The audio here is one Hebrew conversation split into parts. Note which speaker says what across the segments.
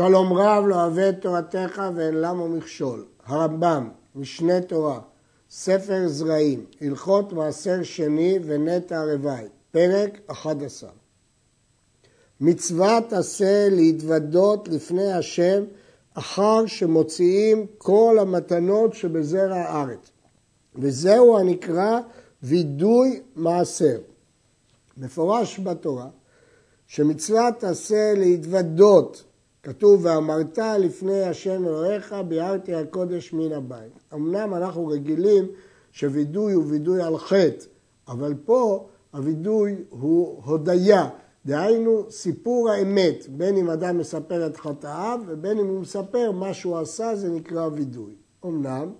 Speaker 1: שלום רב לא אוהב את תורתך ואין למה מכשול. הרמב"ם, משנה תורה, ספר זרעים, הלכות מעשר שני ונטע רבעי, פרק 11. מצוות עשה להתוודות לפני השם אחר שמוציאים כל המתנות שבזרע הארץ. וזהו הנקרא וידוי מעשר. מפורש בתורה שמצוות עשה להתוודות, כתוב ואמרת לפני השם אלוהיך ביארתי הקודש מן הבית. אמנם אנחנו רגילים שווידוי הוא וידוי על חטא, אבל פה הווידוי הוא הודיה, דהיינו סיפור האמת, בין אם אדם מספר את חטאיו ובין אם הוא מספר מה שהוא עשה, זה נקרא וידוי. אמנם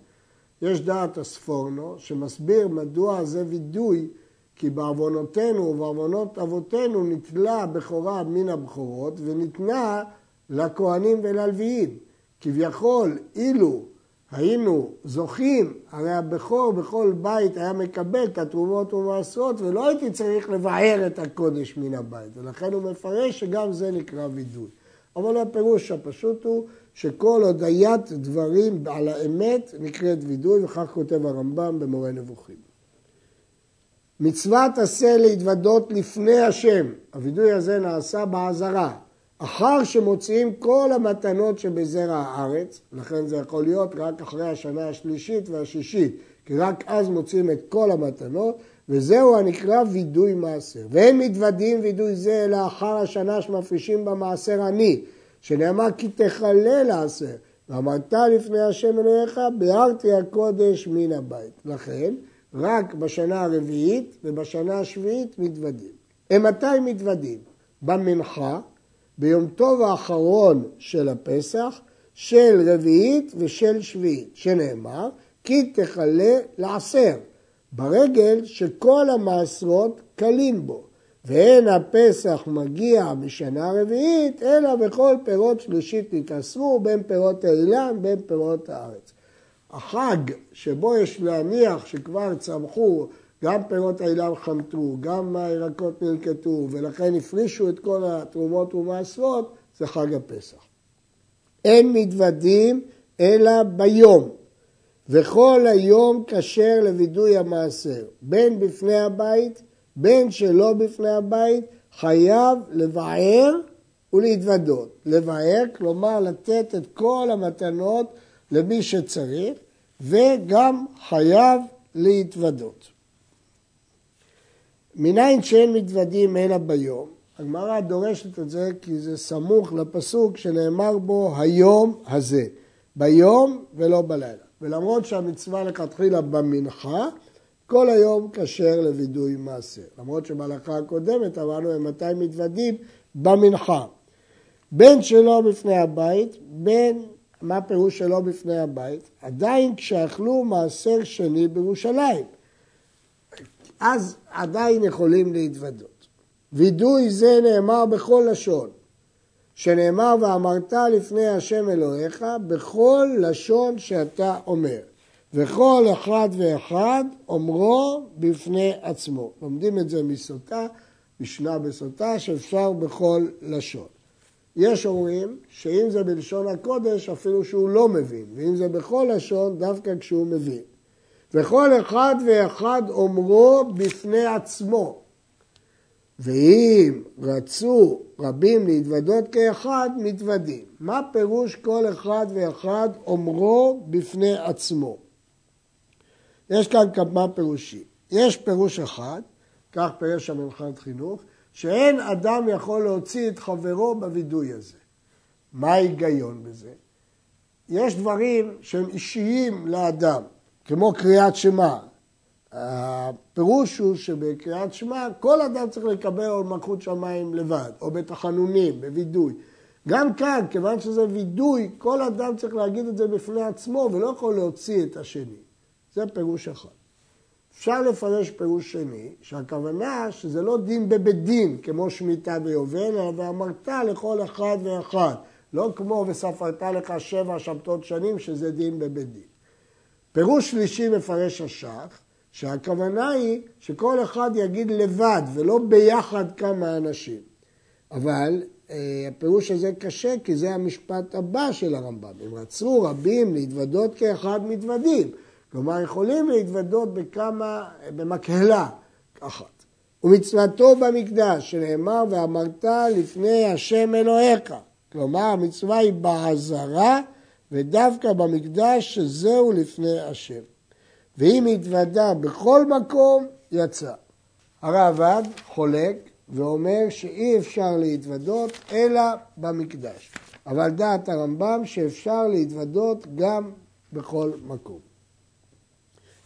Speaker 1: יש דעת הספורנו שמסביר מדוע זה וידוי כי בעוונותינו ובעוונות אבותינו נתלה בכורה מן הבכורות וניתנה לכהנים וללוויים. כביכול, אילו היינו זוכים, הרי הבכור בכל בית היה מקבל את התרומות ומעשרות ולא הייתי צריך לבער את הקודש מן הבית. ולכן הוא מפרש שגם זה נקרא וידוי. אבל הפירוש הפשוט הוא שכל הודיית דברים על האמת נקראת וידוי, וכך כותב הרמב"ם במורה נבוכים. מצוות עשה להתוודות לפני השם, הווידוי הזה נעשה בעזרה, אחר שמוציאים כל המתנות שבזרע הארץ, לכן זה יכול להיות רק אחרי השנה השלישית והשישית, כי רק אז מוציאים את כל המתנות, וזהו הנקרא וידוי מעשר. ואין מתוודים וידוי זה אלא אחר השנה שמפרישים במעשר עני, שנאמר כי תכלה לעשר, ואמרת לפני השם אלוהיך, ביארתי הקודש מן הבית. לכן, רק בשנה הרביעית ובשנה השביעית מתוודים. הם מתי מתוודים? במנחה, ביום טוב האחרון של הפסח, של רביעית ושל שביעית, שנאמר, כי תכלה לעשר, ברגל שכל המעשרות קלים בו. ואין הפסח מגיע בשנה רביעית, אלא בכל פירות שלישית נתעשרו, בין פירות האילן, בין פירות הארץ. החג שבו יש להניח שכבר צמחו, גם פירות האילן חמטו, גם הירקות נלקטו, ולכן הפרישו את כל התרומות ומעשרות, זה חג הפסח. אין מתוודים אלא ביום, וכל היום כשר לווידוי המעשר, בין בפני הבית, בין שלא בפני הבית, חייב לבער ולהתוודות. לבער, כלומר לתת את כל המתנות למי שצריך, וגם חייב להתוודות. מניין שאין מתוודים אלא ביום, הגמרא דורשת את זה כי זה סמוך לפסוק שנאמר בו היום הזה, ביום ולא בלילה. ולמרות שהמצווה לכתחילה במנחה, כל היום כשר לווידוי מעשר. למרות שבהלכה הקודמת אמרנו הם מתי מתוודים במנחה. בין שלא בפני הבית, בין מה הפירוש שלא בפני הבית? עדיין כשאכלו מעשר שני בירושלים. אז עדיין יכולים להתוודות. וידוי זה נאמר בכל לשון, שנאמר ואמרת לפני השם אלוהיך בכל לשון שאתה אומר, וכל אחד ואחד אומרו בפני עצמו. לומדים את זה מסוטה, משנה בסוטה, שאפשר בכל לשון. יש אומרים שאם זה בלשון הקודש, אפילו שהוא לא מבין, ואם זה בכל לשון, דווקא כשהוא מבין. וכל אחד ואחד אומרו בפני עצמו. ואם רצו רבים להתוודות כאחד, מתוודים. מה פירוש כל אחד ואחד אומרו בפני עצמו? יש כאן כמה פירושים. יש פירוש אחד, כך פירש המנחת חינוך, שאין אדם יכול להוציא את חברו בווידוי הזה. מה ההיגיון בזה? יש דברים שהם אישיים לאדם, כמו קריאת שמע. הפירוש הוא שבקריאת שמע כל אדם צריך לקבל עול מלכות שמיים לבד, או בתחנונים, בווידוי. גם כאן, כיוון שזה וידוי, כל אדם צריך להגיד את זה בפני עצמו ולא יכול להוציא את השני. זה פירוש אחד. אפשר לפרש פירוש שני, שהכוונה שזה לא דין בבית דין, כמו שמיטה ויובל, אלא ואמרת לכל אחד ואחד. לא כמו וספרת לך שבע שבתות שנים, שזה דין בבית דין. פירוש שלישי מפרש השח, שהכוונה היא שכל אחד יגיד לבד ולא ביחד כמה אנשים. אבל אה, הפירוש הזה קשה כי זה המשפט הבא של הרמב"ם. הם רצו רבים להתוודות כאחד מתוודים. כלומר, יכולים להתוודות בכמה, במקהלה אחת. ומצוותו במקדש, שנאמר ואמרת לפני השם אלוהיך. כלומר, המצווה היא בעזרה ודווקא במקדש שזהו לפני השם. ואם התוודה בכל מקום, יצא. הרעב"ד חולק ואומר שאי אפשר להתוודות אלא במקדש. אבל דעת הרמב"ם שאפשר להתוודות גם בכל מקום.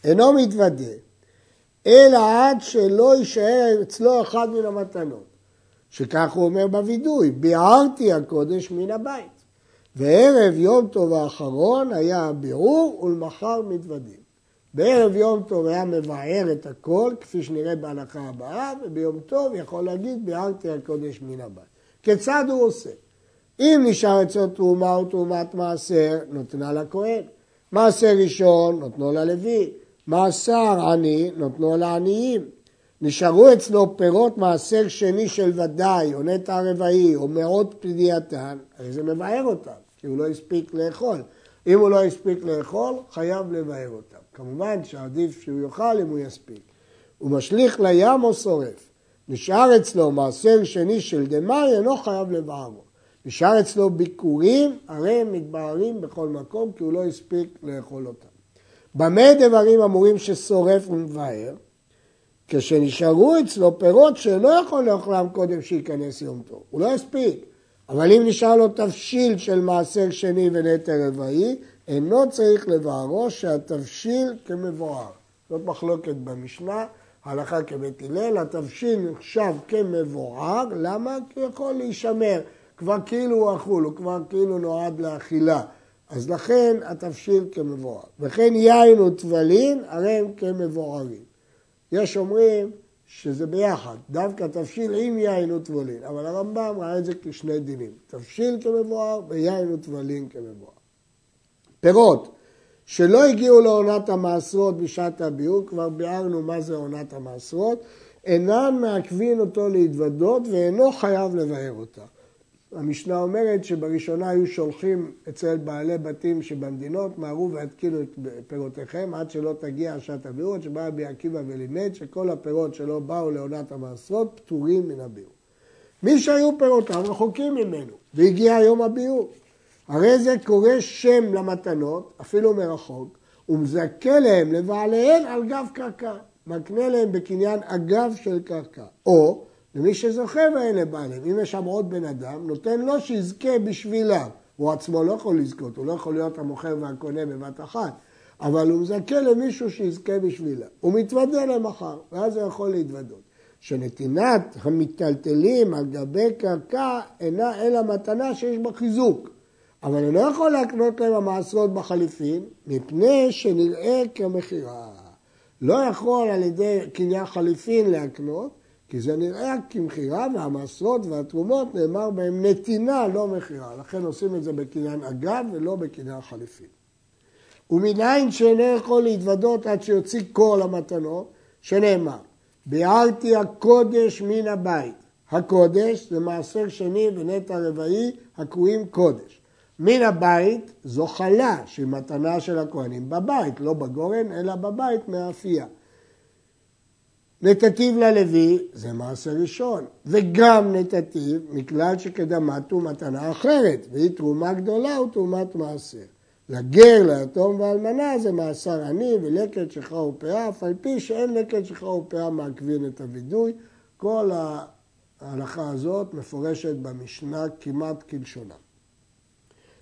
Speaker 1: אינו מתוודה, אלא עד שלא יישאר אצלו אחד מן המתנות. שכך הוא אומר בווידוי, ביערתי הקודש מן הבית. וערב יום טוב האחרון היה הביעור ולמחר מתוודים. בערב יום טוב היה מבאר את הכל, כפי שנראה בהלכה הבאה, וביום טוב יכול להגיד ביארתי הקודש מן הבית. כיצד הוא עושה? אם נשאר אצלו תרומה או תרומת מעשר, נותנה לכהן. מעשר ראשון, נותנו ללוי. מעשר עני, נותנו לעניים. נשארו אצלו פירות מעשר שני של ודאי, או נטע רבעי, או מאות פדיעתן, הרי זה מבאר אותם, כי הוא לא הספיק לאכול. אם הוא לא הספיק לאכול, חייב לבאר אותם. כמובן שעדיף שהוא יאכל אם הוא יספיק. הוא משליך לים או שורף. נשאר אצלו מעשר שני של דמאי, אינו חייב לבערו. נשאר אצלו ביקורים, הרי הם מתבהרים בכל מקום, כי הוא לא הספיק לאכול אותם. במה דברים אמורים ששורף ומבאר? כשנשארו אצלו פירות שלא יכול לאכלם קודם שייכנס יום טוב. הוא לא הספיק. אבל אם נשאר לו תבשיל של מעשר שני ונטר רבעי, אינו צריך לבערו שהתבשיל כמבואר. זאת מחלוקת במשנה, הלכה כבית הלל, התבשיל נחשב כמבואר, למה? כי הוא יכול להישמר, כבר כאילו הוא אכול, הוא כבר כאילו נועד לאכילה. אז לכן התבשיל כמבואר. וכן יין וטבלין, הרי הם כמבוארים. יש אומרים שזה ביחד, דווקא תבשיל עם יין וטבלין, אבל הרמב"ם ראה את זה כשני דינים, תבשיל כמבואר ויין וטבלין כמבואר. פירות שלא הגיעו לעונת המעשרות בשעת הביאור, כבר ביארנו מה זה עונת המעשרות, אינם מעכבים אותו להתוודות ואינו חייב לבאר אותה. המשנה אומרת שבראשונה היו שולחים אצל בעלי בתים שבמדינות, מהרו והתקינו את פירותיכם עד שלא תגיע שעת הביאור, שבא רבי עקיבא ולימד שכל הפירות שלא באו לעונת המעשרות פטורים מן הביאור. מי שהיו פירותיו רחוקים ממנו, והגיע יום הביאור. הרי זה קורא שם למתנות, אפילו מרחוק, ומזכה להם לבעליהן על גב קרקע. מקנה להם בקניין אגב של קרקע. או למי שזוכה ואין לבעליהם. אם יש שם עוד בן אדם, נותן לו שיזכה בשבילם. הוא עצמו לא יכול לזכות, הוא לא יכול להיות המוכר והקונה בבת אחת, אבל הוא מזכה למישהו שיזכה בשבילם. הוא מתוודה למחר, ואז הוא יכול להתוודות. שנתינת המיטלטלים על גבי קרקע אינה אלא מתנה שיש בה חיזוק. אבל אני לא יכול להקנות להם המעשרות בחליפין, מפני שנראה כמכירה. לא יכול על ידי קניין חליפין להקנות, כי זה נראה כמכירה, והמעשרות והתרומות נאמר בהם נתינה, לא מכירה. לכן עושים את זה בקניין אגב ולא בקניין חליפין. ומניין שאינו יכול להתוודות עד שיוציא כל המתנות, שנאמר, ביארתי הקודש מן הבית. הקודש זה מעשר שני ונטע רבעי הקרויים קודש. מן הבית זו חלה שהיא מתנה של הכהנים בבית, לא בגורן אלא בבית מאפייה. נתתיו ללוי זה מעשה ראשון, וגם נתתיו מכלל שקדמת הוא מתנה אחרת, והיא תרומה גדולה ותרומת מעשר. לגר, ליתום ואלמנה זה מעשר עני ולקט שכחה ופאה, אף על פי שאין לקט שכחה ופאה מעכבין את הווידוי. כל ההלכה הזאת מפורשת במשנה כמעט כלשונה.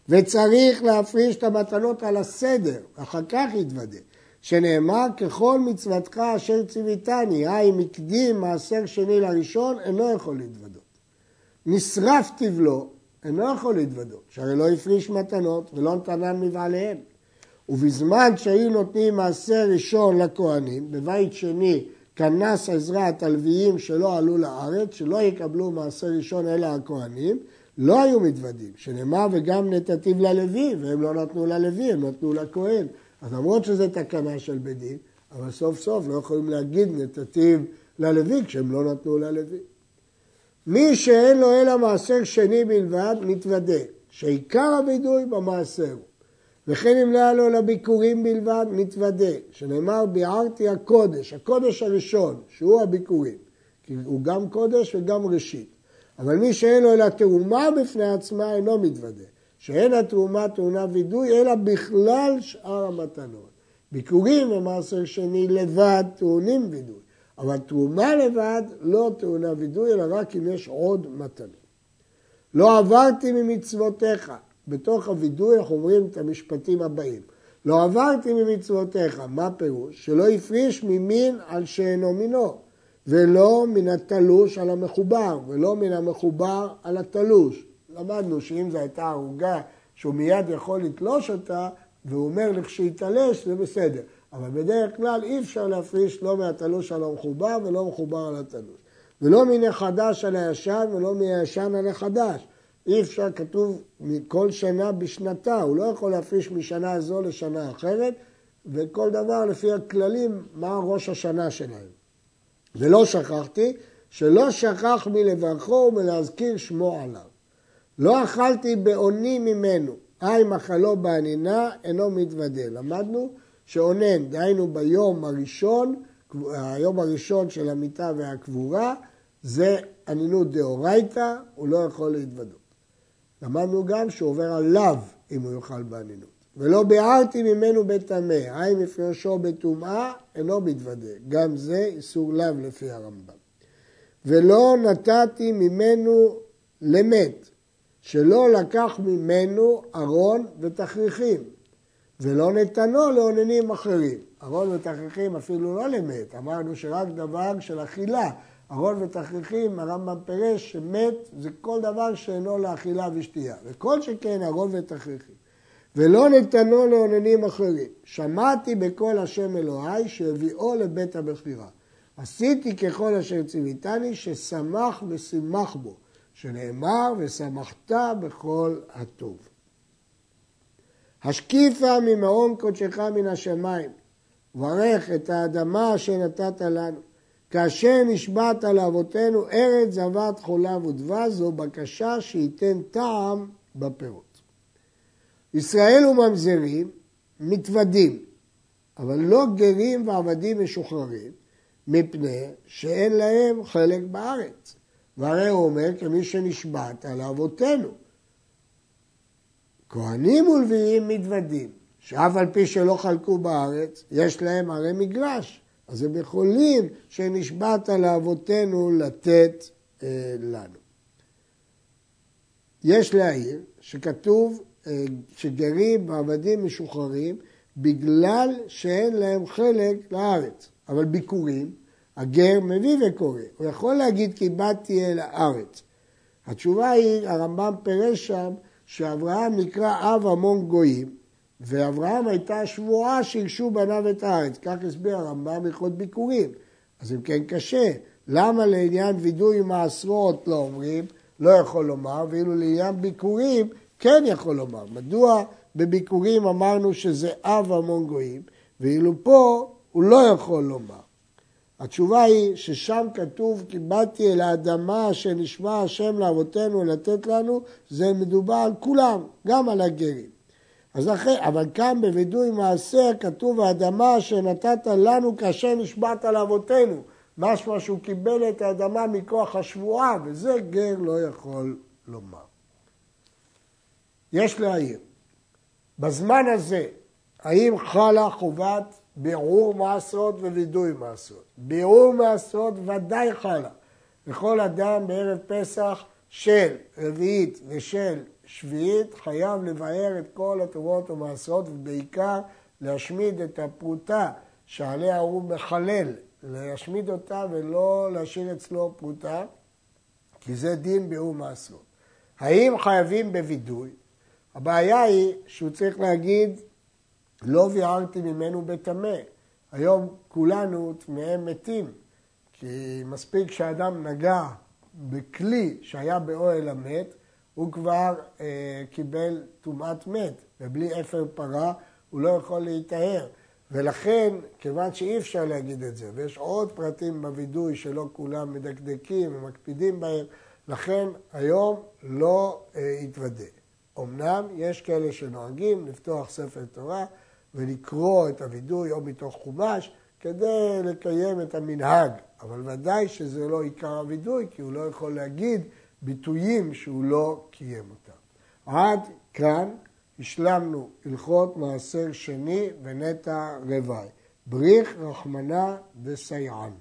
Speaker 1: וצריך להפריש את המתנות על הסדר, אחר כך יתוודה. שנאמר ככל מצוותך אשר ציוויתני, אם הקדים מעשר שני לראשון, אינו יכול להתוודות. נשרף תבלו, אינו יכול להתוודות, שהרי לא הפריש מתנות ולא נתנן מבעליהם. ובזמן שהיו נותנים מעשר ראשון לכהנים, בבית שני כנס עזרת הלוויים שלא עלו לארץ, שלא יקבלו מעשר ראשון אלא הכהנים, לא היו מתוודים, שנאמר וגם נתתיו ללוי, והם לא נתנו ללוי, הם נתנו לכהן. אז למרות שזו תקנה של בית דין, אבל סוף סוף לא יכולים להגיד נתתיו ללוי כשהם לא נתנו ללוי. מי שאין לו אלא מעשר שני בלבד, מתוודה, שעיקר הווידוי במעשר. וכן אם לא היה לו אלא ביקורים בלבד, מתוודה, שנאמר ביערתי הקודש, הקודש הראשון, שהוא הביקורים, כי הוא גם קודש וגם ראשית. אבל מי שאין לו אלא תרומה בפני עצמה, אינו מתוודה. שאין התרומה טעונה וידוי, אלא בכלל שאר המתנות. ביקורים ומעשר שני לבד טעונים וידוי, אבל תרומה לבד לא טעונה וידוי, אלא רק אם יש עוד מתנות. לא עברתי ממצוותיך. בתוך הווידוי אנחנו אומרים את המשפטים הבאים. לא עברתי ממצוותיך, מה פירוש? שלא הפריש ממין על שאינו מינו, ולא מן התלוש על המחובר, ולא מן המחובר על התלוש. למדנו שאם זו הייתה ערוגה שהוא מיד יכול לתלוש אותה, והוא אומר לכשיתלש זה בסדר. אבל בדרך כלל אי אפשר להפריש לא מהתלוש על המחובר ולא מחובר על התלוש. ולא מן החדש על הישן ולא מהישן על החדש. אי אפשר, כתוב כל שנה בשנתה, הוא לא יכול להפריש משנה זו לשנה אחרת, וכל דבר לפי הכללים, מה ראש השנה שלהם. ולא שכחתי, שלא שכח מלברכו ומלהזכיר שמו עליו. לא אכלתי באוני ממנו, היי מחלו בענינה, אינו מתוודה. למדנו שאונן, דהיינו ביום הראשון, היום הראשון של המיטה והקבורה, זה אנינות דאורייתא, הוא לא יכול להתוודות. למדנו גם שהוא עובר עליו אם הוא יאכל באנינות. ולא ביערתי ממנו בטמא, היי מפרשו בטומאה, אינו מתוודה. גם זה איסור לאו לפי הרמב"ם. ולא נתתי ממנו למת, שלא לקח ממנו ארון ותכריכים, ולא נתנו לאוננים אחרים. ארון ותכריכים אפילו לא למת, אמרנו שרק דבר של אכילה. ארון ותכריכים, הרמב"ם פירש שמת זה כל דבר שאינו לאכילה ושתייה, וכל שכן ארון ותכריכים. ולא נתנו לאוננים אחרים. שמעתי בקול השם אלוהי שהביאו לבית המכירה. עשיתי ככל אשר ציוויתני, ששמח ושימח בו. שנאמר ושמחת בכל הטוב. השקיפה ממעון קודשך מן השמיים, ברך את האדמה אשר נתת לנו. כאשר נשבעת לאבותינו ארץ זבת חולב ודבש, זו בקשה שייתן טעם בפירות. ישראל וממזרים מתוודים, אבל לא גרים ועבדים משוחררים, מפני שאין להם חלק בארץ. והרי הוא אומר כמי שנשבעת על אבותינו. כהנים ולוויים מתוודים, שאף על פי שלא חלקו בארץ, יש להם הרי מגרש, אז הם יכולים שנשבעת לאבותינו לתת אה, לנו. יש להעיר שכתוב אה, שגרים ועבדים משוחררים בגלל שאין להם חלק לארץ, אבל ביקורים הגר מביא וקורא. הוא יכול להגיד כי באתי אל הארץ. התשובה היא, הרמב"ם פירש שם שאברהם נקרא אב המון גויים, ואברהם הייתה שבועה שירשו בניו את הארץ. כך הסביר הרמב"ם הלכות ביקורים. אז אם כן קשה, למה לעניין וידוי מעשרות לא אומרים, לא יכול לומר, ואילו לעניין ביקורים כן יכול לומר. מדוע בביקורים אמרנו שזה אב המון גויים, ואילו פה הוא לא יכול לומר. התשובה היא ששם כתוב כי באתי אל האדמה אשר נשמע השם לאבותינו לתת לנו, זה מדובר על כולם, גם על הגרים. אז אחרי, אבל כאן בווידוי מעשר כתוב האדמה אשר נתת לנו כאשר נשבעת לאבותינו. משמע שהוא קיבל את האדמה מכוח השבועה, וזה גר לא יכול לומר. יש להעיר, בזמן הזה, האם חלה חובת בירור מעשרות ווידוי מעשרות. בירור מעשרות ודאי חלה. וכל אדם בערב פסח של רביעית ושל שביעית חייב לבאר את כל התורות ומעשרות ובעיקר להשמיד את הפרוטה שעליה הוא מחלל, להשמיד אותה ולא להשאיר אצלו פרוטה, כי זה דין בירור מעשרות. האם חייבים בווידוי? הבעיה היא שהוא צריך להגיד לא ביארתי ממנו בטמא. היום כולנו טמאי מתים, כי מספיק שאדם נגע בכלי שהיה באוהל המת, הוא כבר אה, קיבל טומאת מת, ובלי אפר פרה הוא לא יכול להיטהר. ולכן, כיוון שאי אפשר להגיד את זה, ויש עוד פרטים בווידוי שלא כולם מדקדקים ומקפידים בהם, לכן היום לא אה, יתוודה. אמנם יש כאלה שנוהגים לפתוח ספר תורה ולקרוא את הווידוי או מתוך חומש כדי לקיים את המנהג, אבל ודאי שזה לא עיקר הווידוי, כי הוא לא יכול להגיד ביטויים שהוא לא קיים אותם. עד כאן השלמנו הלכות מעשר שני ונטע רוואי. בריך, רחמנה וסייען.